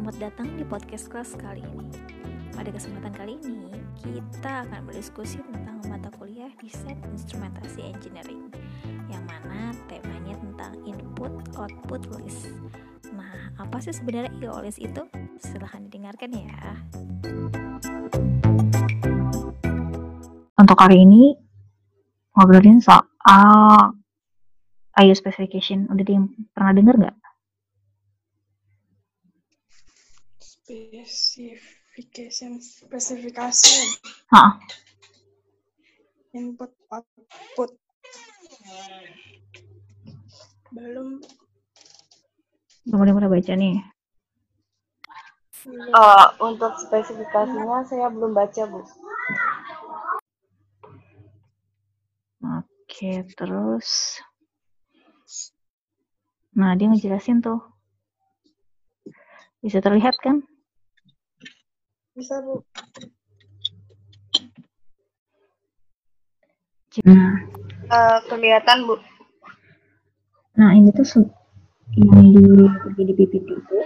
Selamat datang di podcast kelas kali ini. Pada kesempatan kali ini, kita akan berdiskusi tentang mata kuliah Desain Instrumentasi Engineering, yang mana temanya tentang input output list. Nah, apa sih sebenarnya IO list itu? Silahkan didengarkan ya. Untuk kali ini, ngobrolin soal IO specification. Udah pernah denger nggak? Specification, spesifikasi, Hah, input, output. Belum. belum ada pernah baca nih. Eh, untuk spesifikasinya saya belum baca, Bu. Oke, terus. Nah, dia ngejelasin tuh. Bisa terlihat kan? Bisa, Bu. Nah, Eh, kelihatan, Bu. nah ini tuh yang di, di PPT itu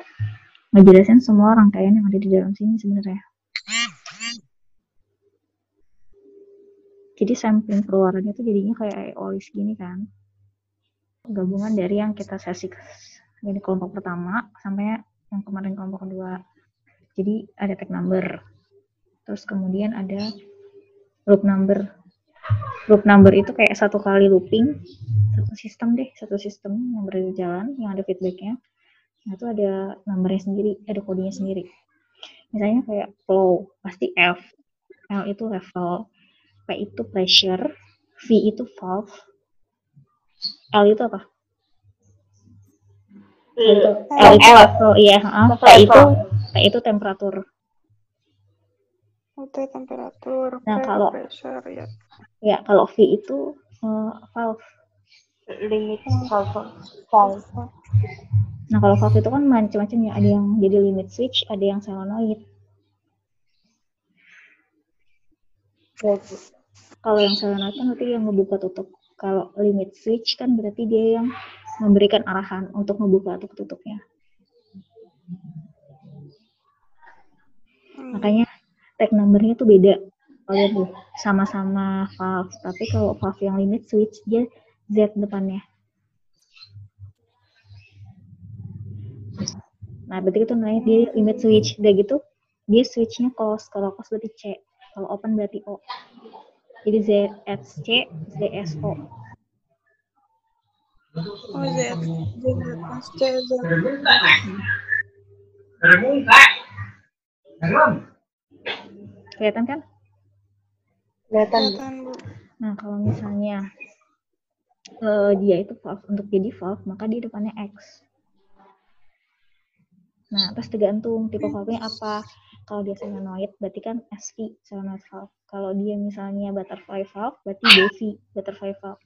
ngejelasin semua rangkaian yang ada di dalam sini sebenarnya. Jadi sampling keluarannya tuh jadinya kayak olis gini kan. Gabungan dari yang kita sesi jadi kelompok pertama sampai yang kemarin kelompok kedua. Jadi ada tag number. Terus kemudian ada loop number. Loop number itu kayak satu kali looping, satu sistem deh, satu sistem yang berjalan, yang ada feedbacknya. Nah itu ada numbernya sendiri, ada kodenya sendiri. Misalnya kayak flow, pasti F. L itu level, P itu pressure, V itu valve, L itu apa? L itu, L itu L. level, iya. P itu P itu temperatur. Temperatur, Nah, P kalau- pressure, ya. Ya, kalau V itu eh, valve. Limit valve. valve. Nah, kalau valve itu kan macam-macam ya. Ada yang jadi limit switch, ada yang solenoid. Kalau yang solenoid kan berarti yang ngebuka tutup. Kalau limit switch kan berarti dia yang memberikan arahan untuk ngebuka atau tutupnya. Hmm. Makanya tag numbernya tuh beda. Kalau sama-sama valve, tapi kalau valve yang limit switch dia Z depannya. Nah, berarti itu namanya dia limit switch. Udah gitu, dia switchnya close. Kalau close berarti C. Kalau open berarti O. Jadi ZSC, ZSO. Oh, Z. Z, Z, Z. Kelihatan kan? Kelihatan, Bu. Kelihatan, Bu. Nah, kalau misalnya eh, dia itu valve, untuk jadi valve, maka di depannya X. Nah, terus tergantung tipe valve-nya apa. Kalau dia solenoid, berarti kan SV, solenoid valve. Kalau dia misalnya butterfly valve, berarti BV, butterfly valve.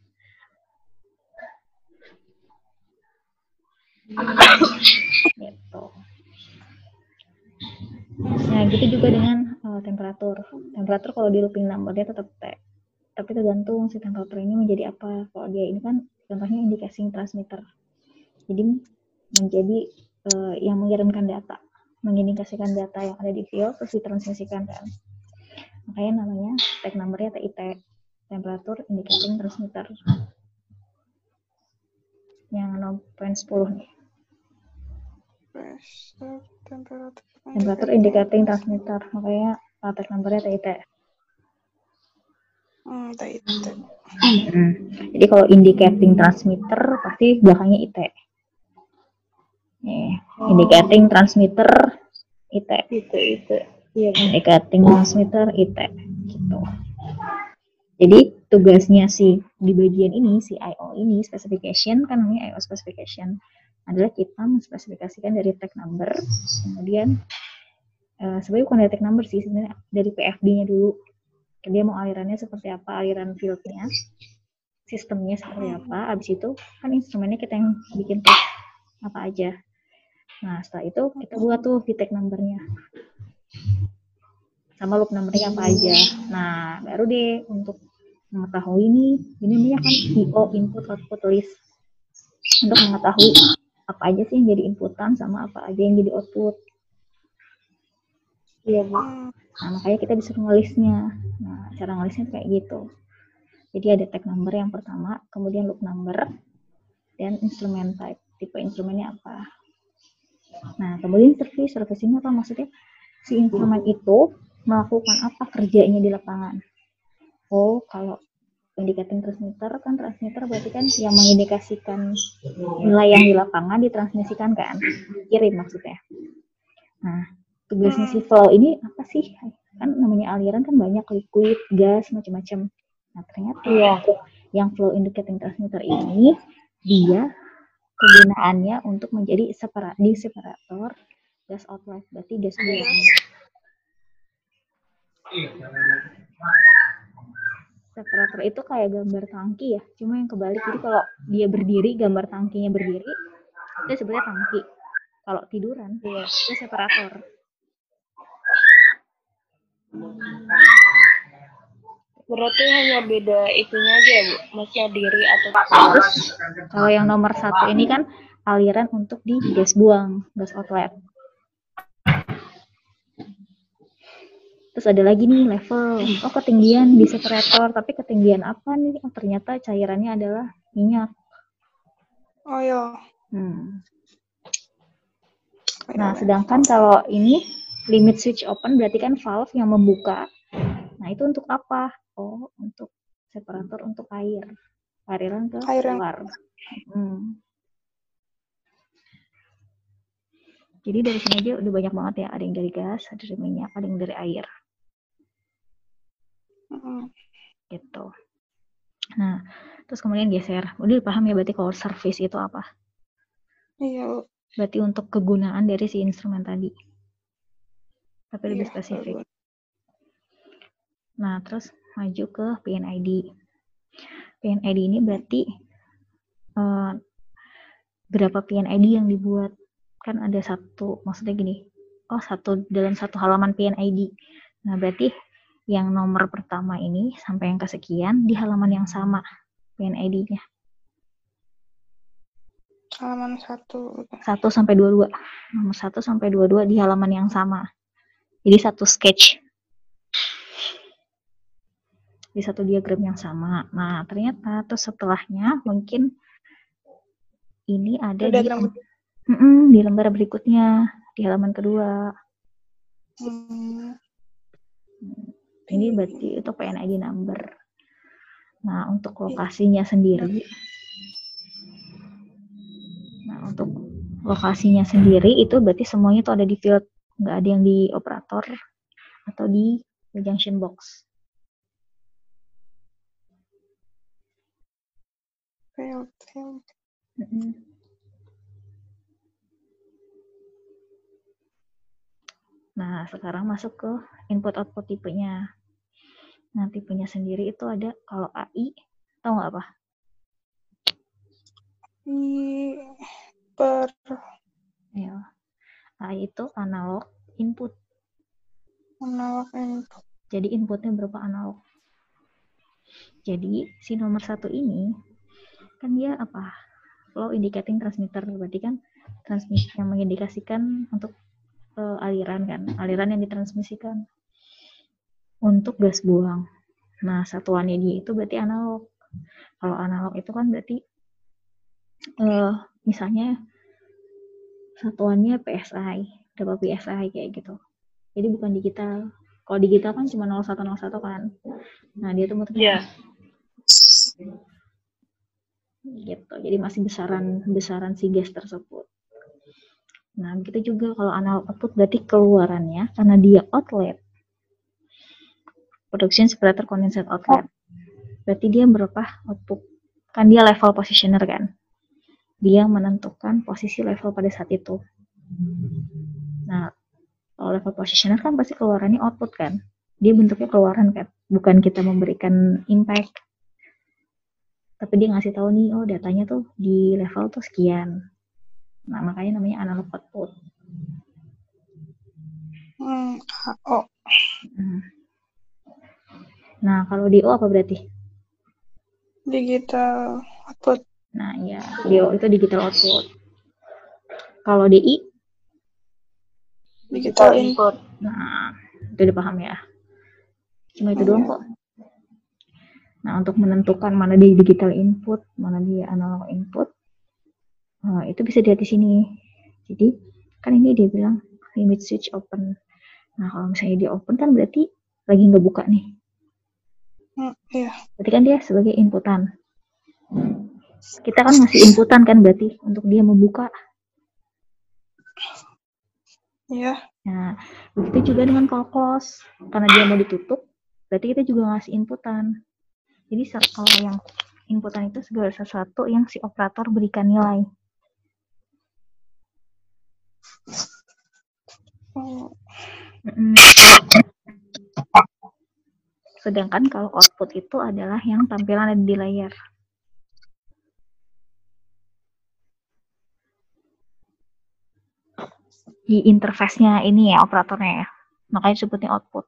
gitu. Nah, gitu juga dengan eh, temperatur. Temperatur kalau di looping number dia tetap T. Tapi tergantung si temperatur ini menjadi apa. Kalau dia ini kan contohnya indicating transmitter. Jadi menjadi eh, yang mengirimkan data, mengindikasikan data yang ada di field terus ditransmisikan kan. Makanya namanya tag numbernya TIT, temperatur indicating transmitter. Yang 0.10 nih. Temperatur. Temperatur indicating transmitter. Makanya tag numbernya TIT. Hmm, TIT. Hmm. Jadi kalau indicating transmitter pasti belakangnya IT. Nih, indicating transmitter IT. Itu, itu. Iya. Indicating transmitter IT gitu. Jadi tugasnya si di bagian ini si IO ini specification kan namanya IO specification adalah kita menspesifikasikan dari tag number kemudian eh, sebenarnya bukan dari tag number sih sebenarnya dari PFD-nya dulu. Dia mau alirannya seperti apa aliran fieldnya sistemnya seperti apa abis itu kan instrumennya kita yang bikin tuh apa aja. Nah setelah itu kita buat tuh di tag numbernya. Sama loop numbernya apa aja. Nah baru deh untuk mengetahui ini ini namanya kan IO input output list. Untuk mengetahui apa aja sih yang jadi inputan sama apa aja yang jadi output Iya, Bu. Hmm. Nah, makanya kita disuruh ngelisnya. Nah, cara ngelisnya kayak gitu. Jadi ada tag number yang pertama, kemudian loop number, dan instrument type. Tipe instrumennya apa. Nah, kemudian service. Service ini apa maksudnya? Si instrumen itu melakukan apa kerjanya di lapangan. Oh, kalau indicating transmitter kan transmitter berarti kan yang mengindikasikan nilai yang di lapangan ditransmisikan kan kirim maksudnya. Nah tugasnya si flow ini apa sih? Kan namanya aliran kan banyak liquid gas macam-macam. Nah ternyata Iya. yang flow indicating transmitter ini dia kegunaannya untuk menjadi separa di separator gas outlet berarti gas buang separator itu kayak gambar tangki ya cuma yang kebalik jadi kalau dia berdiri gambar tangkinya berdiri itu sebenarnya tangki kalau tiduran Iya. itu separator Berarti hanya beda itunya aja, Bu. Maksudnya diri atau terus kalau yang nomor satu ini kan aliran untuk di gas buang gas outlet terus ada lagi nih level oh ketinggian di separator tapi ketinggian apa nih oh ternyata cairannya adalah minyak Oh ya. Hmm. Nah, sedangkan kalau ini limit switch open berarti kan valve yang membuka. Nah, itu untuk apa? Oh, untuk separator untuk air. Aliran ke Air yang- keluar. Hmm. Jadi dari sini aja udah banyak banget ya. Ada yang dari gas, ada dari minyak, ada yang dari air. Hmm. Gitu. Nah, terus kemudian geser. Udah paham ya berarti kalau service itu apa? Iya. Berarti untuk kegunaan dari si instrumen tadi. Tapi lebih Iya, spesifik. bagus. Nah, terus maju ke PNID. PNID ini berarti eh, berapa PNID yang dibuat? Kan ada satu, maksudnya gini. Oh, satu dalam satu halaman PNID. Nah, berarti yang nomor pertama ini sampai yang kesekian di halaman yang sama PNID-nya. Halaman satu. 1 sampai 22. Nomor 1 sampai 22 di halaman yang sama. Jadi satu sketch. Di satu diagram yang sama. Nah, ternyata terus setelahnya mungkin ini ada di, diagram Mm-mm, di lembar berikutnya, di halaman kedua. Hmm. Ini berarti itu PNID number. Nah, untuk lokasinya sendiri. Nah, untuk lokasinya sendiri itu berarti semuanya itu ada di field, nggak ada yang di operator atau di junction box. Field, field. Nah, sekarang masuk ke input output tipenya. Nah, tipenya sendiri itu ada kalau AI, tahu nggak apa? Per Ya. AI itu analog input. analog input. Jadi inputnya berupa analog. Jadi si nomor satu ini kan dia apa? Flow indicating transmitter berarti kan transmisi yang mengindikasikan untuk eh, aliran kan, aliran yang ditransmisikan untuk gas buang. Nah satuannya dia itu berarti analog. Kalau analog itu kan berarti eh misalnya satuannya PSI, berapa PSI kayak gitu. Jadi bukan digital. Kalau digital kan cuma 0101 kan. Nah, dia tuh muternya Iya. gitu. Jadi masih besaran besaran si gas tersebut. Nah, begitu juga kalau analog output berarti keluarannya karena dia outlet. Production separator condensate outlet. Berarti dia berapa output? Kan dia level positioner kan. Dia menentukan posisi level pada saat itu. Nah, kalau level positioner kan pasti keluarannya output kan. Dia bentuknya keluaran kan, bukan kita memberikan impact. Tapi dia ngasih tahu nih, oh datanya tuh di level tuh sekian. Nah, makanya namanya analog output. Hmm. Oh. Nah, kalau DO apa berarti? digital output. Nah, ya, DO itu digital output. Kalau DI, Digital Digital input. Nah, itu udah paham ya. Cuma itu doang kok. Nah, untuk menentukan mana di digital input, mana di analog input, eh, itu bisa dilihat di sini. Jadi, kan ini dia bilang limit switch open. Nah, kalau misalnya dia open kan berarti lagi nggak buka nih. Hmm, iya. Berarti kan dia sebagai inputan. Kita kan ngasih inputan kan berarti untuk dia membuka. Iya. Nah, begitu juga dengan kalau close. Karena dia mau ditutup, berarti kita juga ngasih inputan. Jadi kalau yang inputan itu segala sesuatu yang si operator berikan nilai. Oh, Mm-mm. Sedangkan kalau output itu adalah yang tampilan di layar. Di interface-nya ini ya operatornya ya. Makanya disebutnya output.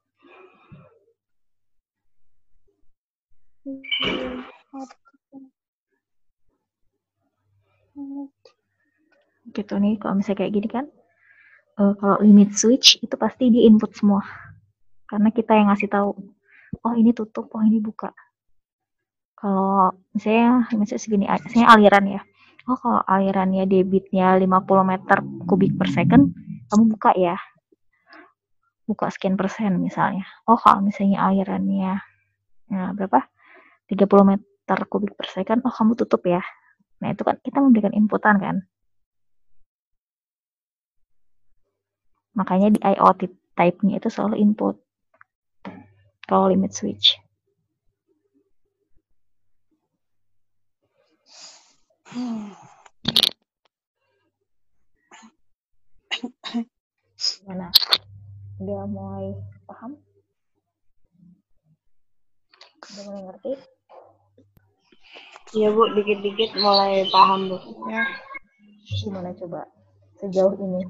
gitu nih kalau misalnya kayak gini kan eh, kalau limit switch itu pasti di input semua karena kita yang ngasih tahu oh ini tutup. Oh ini buka. Kalau misalnya misalnya segini misalnya aliran ya. Oh kalau alirannya debitnya 50 meter kubik per second kamu buka ya. Buka sekian persen misalnya. Oh kalau misalnya alirannya nah berapa? 30 meter kubik per second oh kamu tutup ya. Nah itu kan kita memberikan inputan kan. Makanya di IoT type-nya itu selalu input. Kalau limit switch. Hmm. Gimana? Udah mulai paham? Udah mulai ngerti? Iya bu, dikit-dikit mulai paham bu. Ya. Gimana coba? Sejauh ini.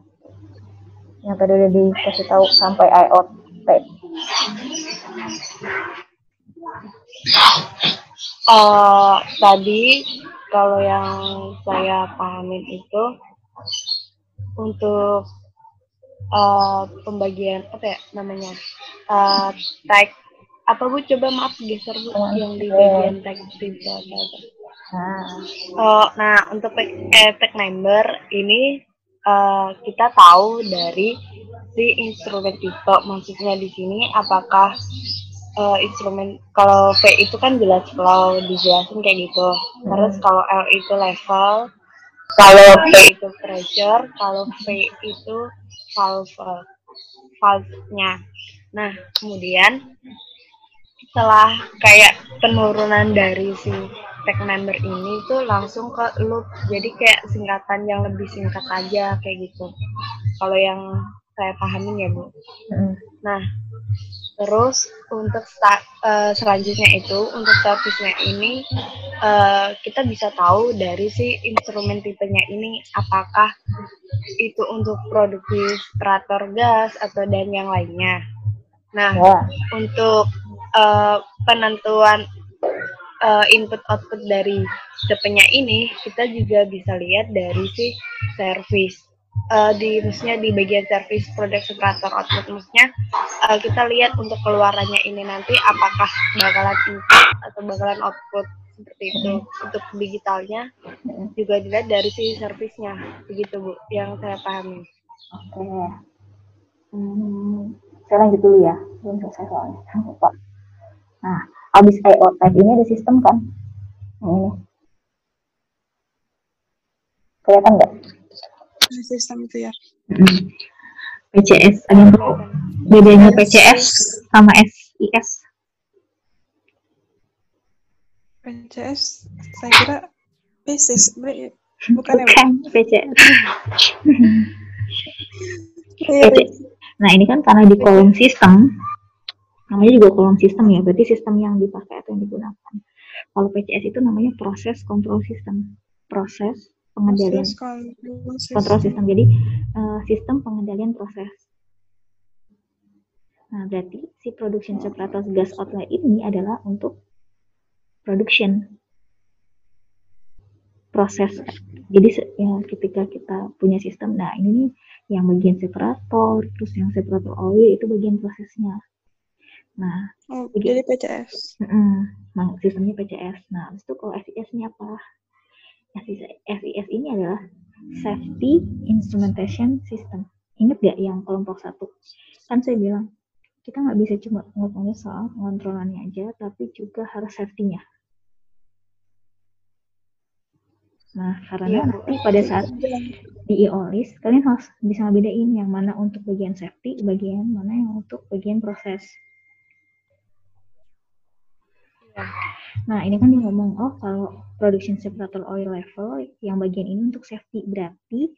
Yang tadi udah dikasih tahu sampai IoT type. Eh tadi kalau yang saya pahamin itu untuk eh, pembagian apa ya namanya Eh, tag apa bu coba maaf geser bu Oh, yang di bagian tag tiga Nah, Oh, nah untuk tag, eh, tag number ini eh, kita tahu dari si instrumen tipe. Maksudnya di sini apakah eh, instrumen kalau V itu kan jelas kalau dijelasin kayak gitu. Terus kalau L itu level, kalau P itu pressure, kalau V itu valve valve-nya. Nah, kemudian setelah kayak penurunan dari si tag number ini tuh langsung ke loop jadi kayak singkatan yang lebih singkat aja kayak gitu kalau yang saya pahamin ya bu. Mm, nah terus untuk sta- eh, selanjutnya itu untuk statusnya ini eh, kita bisa tahu dari si instrumen tipenya ini apakah itu untuk produksi separator gas atau dan yang lainnya. Nah ya. untuk eh, penentuan eh, input output dari stepnya ini kita juga bisa lihat dari si service Eh, di maksudnya di bagian service product separator output maksudnya eh, kita lihat untuk keluarannya ini nanti apakah bakalan input atau bakalan output seperti itu untuk digitalnya juga dilihat dari si servisnya begitu bu yang saya pahami Oke. Hmm, saya lanjut dulu ya. Belum selesai soalnya. Lupa. Nah, abis IoT type ini ada sistem kan? Ini. Kelihatan nggak? Sistem itu ya. PCS. Ada bedanya PCS sama SIS? PCS saya kira basis sebenarnya bukan ya? Bukan PCS. Iya. Nah, ini kan karena di kolom sistem, namanya juga kolom sistem ya, berarti sistem yang dipakai atau yang digunakan. Kalau PCS itu namanya proses control system, proses pengendalian proses kontrol sistem. Jadi eh, sistem pengendalian proses. Nah, berarti si production separator gas outlet ini adalah untuk production. proses jadi ya ketika kita punya sistem nah ini yang bagian separator terus yang separator oil itu bagian prosesnya nah Oh, jadi PCS. nah sistemnya PCS nah habis itu kalau SIS ini apa SIS ini adalah Safety Instrumentation System ingat gak yang kelompok satu kan saya bilang kita nggak bisa cuma ngomongin soal pengontrolannya aja tapi juga harus safety-nya Nah, karena Iya. nanti pada saat di IOLIS, kalian harus bisa ngebedain yang mana untuk bagian safety, bagian mana yang untuk bagian proses. Nah, ini kan dia ngomong, oh kalau production separator oil level, yang bagian ini untuk safety. Berarti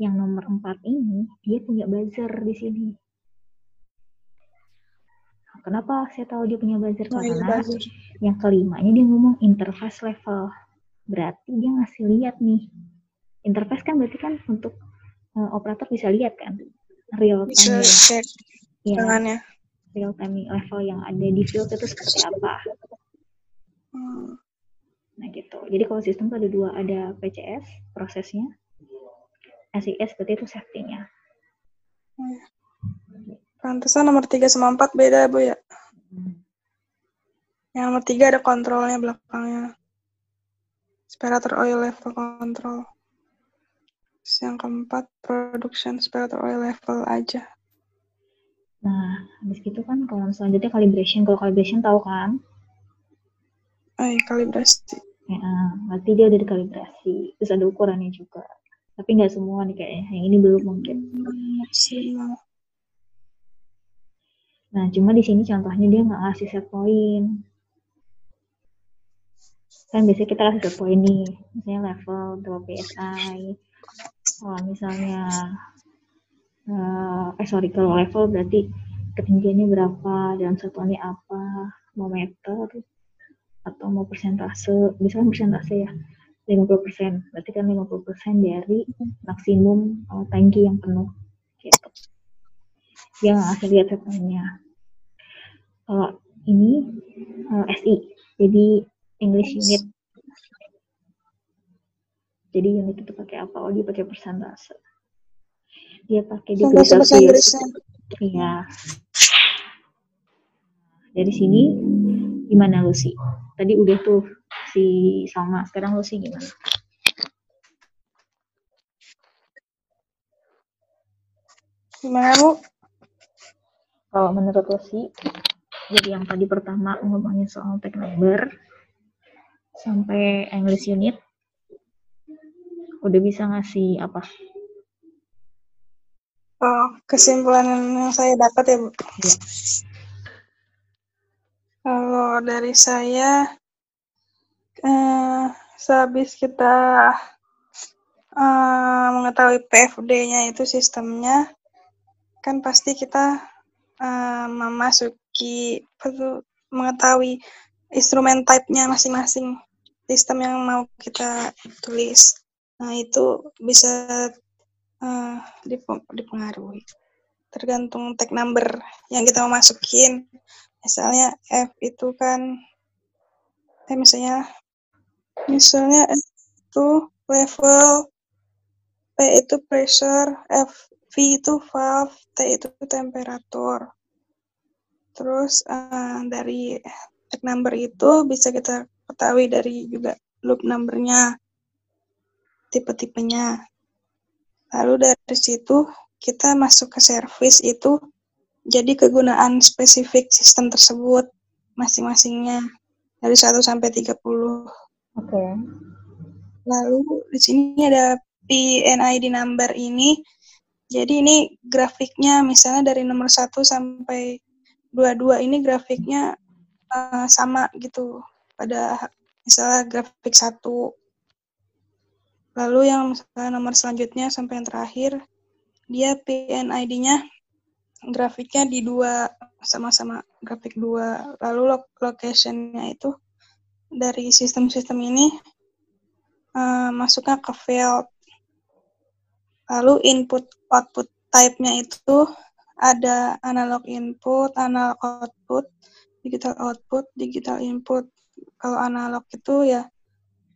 yang nomor 4 ini, dia punya buzzer di sini. Nah, Kenapa saya tahu dia punya buzzer? Oh, iya, Karena buzzer. yang kelimanya dia ngomong interface level. Berarti dia ngasih lihat nih. Interface kan berarti kan untuk eh, operator bisa lihat kan real Bisa time cek ya, tangannya. real time level yang ada di field itu seperti apa. Hmm. Nah gitu. Jadi kalau sistem tuh ada dua, ada PCS prosesnya, SIS berarti itu safety-nya. Pantesan nomor 3 sama 4 beda, Bu ya. Yang nomor 3 ada kontrolnya belakangnya. Separator oil level control. Terus yang keempat, production separator oil level aja. Nah, habis gitu kan kalau selanjutnya calibration. Kalau calibration tahu kan? Iya, kalibrasi. Ya, berarti dia udah dikalibrasi. Terus ada ukurannya juga. Tapi nggak semua nih kayaknya. Yang ini belum mungkin. Nah, cuma di sini contohnya dia nggak ngasih set point. Kan biasanya kita kasih set point nih. Misalnya level berapa PSI. Kalau misalnya, eh, eh sorry, kalau level berarti ketinggiannya berapa, dalam satuannya apa, mau meter, atau mau persentase. Misalnya persentase ya, 50%. Berarti kan 50% dari maksimum eh, tangki yang penuh. Gitu dia nggak ngasih lihat settingnya. Kalau ini eh, SI, jadi English unit. Jadi unit itu pakai apa? Oh dia pakai persentase. Dia pakai bahasa. Inggrisnya. Iya. Dari sini gimana Lucy? Tadi udah tuh si Salma, sekarang Lucy gimana? Gimana, Bu? Kalau menurut Lucy, jadi yang tadi pertama ngomongin soal tag number sampai English unit, udah bisa ngasih apa? Oh, kesimpulan yang saya dapat ya, Bu. Iya. Kalau dari saya, eh, sehabis kita eh, mengetahui PFD-nya itu sistemnya, kan pasti kita eh, memasuki tuh, mengetahui instrumen type-nya masing-masing sistem yang mau kita tulis. Nah, itu bisa eh, dip- dipengaruhi. Tergantung tag number yang kita mau masukin. Misalnya F itu kan, eh misalnya, misalnya F itu level, P itu pressure, F V itu valve, T itu temperatur. Terus eh, dari tag number itu bisa kita ketahui dari juga loop numbernya, tipe-tipenya. Lalu dari situ kita masuk ke service itu jadi kegunaan spesifik sistem tersebut masing-masingnya dari 1 sampai 30. Oke. Lalu di sini ada PNID number ini. Jadi ini grafiknya misalnya dari nomor 1 sampai 22 ini grafiknya eh, sama gitu pada misalnya grafik 1. Lalu yang misalnya nomor selanjutnya sampai yang terakhir dia PNID-nya grafiknya di dua sama-sama grafik dua. Lalu lo- location-nya itu dari sistem-sistem ini eh, masuknya ke field. Lalu input output type-nya itu ada analog input, analog output, digital output, digital input. Kalau analog itu ya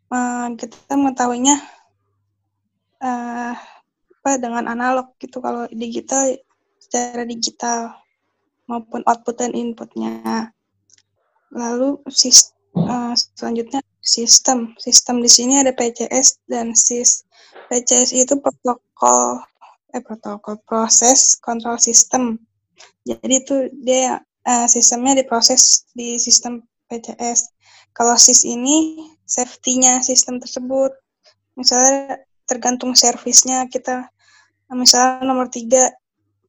uh, kita mengetahuinya uh, apa dengan analog gitu kalau digital secara digital maupun output dan inputnya. Lalu sis, uh, selanjutnya sistem. Sistem di sini ada PCS dan SIS. PCS itu protokol eh protokol proses kontrol sistem. Jadi itu dia uh, sistemnya diproses di sistem PCS. Kalau SIS ini safety-nya sistem tersebut, misalnya tergantung servisnya kita, misalnya nomor tiga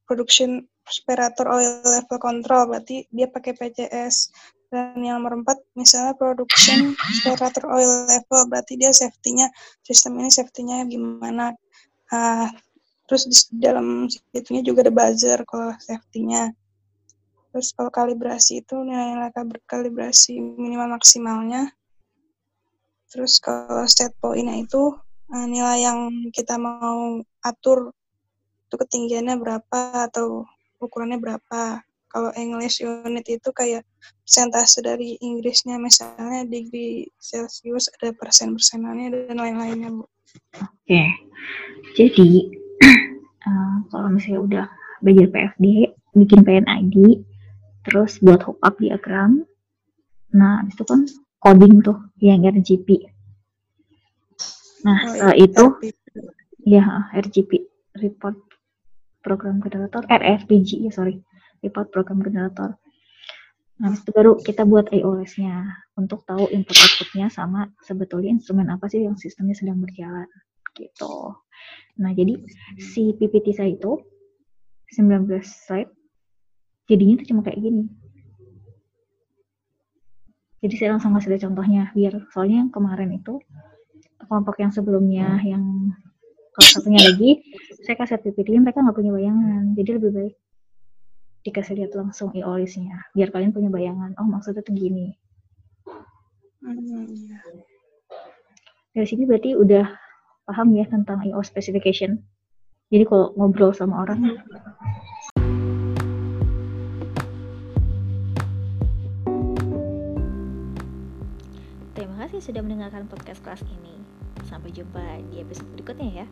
production separator oil level control, berarti dia pakai PCS. Dan yang nomor empat, misalnya production separator oil level, berarti dia safety-nya, sistem ini safety-nya gimana. Uh, terus di dalam situnya juga ada buzzer kalau safety-nya terus kalau kalibrasi itu nilai-nilai kalibrasi minimal maksimalnya terus kalau set pointnya itu eh, nilai yang kita mau atur itu ketinggiannya berapa atau ukurannya berapa. Kalau English unit itu kayak persentase dari Inggrisnya misalnya degree Celsius ada persen-persenannya dan lain-lainnya Bu. Oke, jadi uh, kalau misalnya udah belajar PFD, bikin PNID, terus buat hookup diagram nah itu kan coding tuh yang RGP nah oh, setelah itu ya RGP report program generator RFPG ya sorry. Report program generator. Nah itu baru kita buat IOS-nya untuk tahu input outputnya sama sebetulnya instrumen apa sih yang sistemnya sedang berjalan gitu. Nah jadi si PPT saya itu 19 slide jadinya tuh cuma kayak gini. Jadi saya langsung kasih contohnya biar soalnya yang kemarin itu kelompok yang sebelumnya yang kalau satunya lagi saya kasih PPT mereka nggak punya bayangan. Jadi lebih baik dikasih lihat langsung iolisnya biar kalian punya bayangan. Oh maksudnya tuh gini. Dari sini berarti udah paham ya tentang IO specification. Jadi kalau ngobrol sama orang kasih sudah mendengarkan podcast kelas ini. Sampai jumpa di episode berikutnya ya.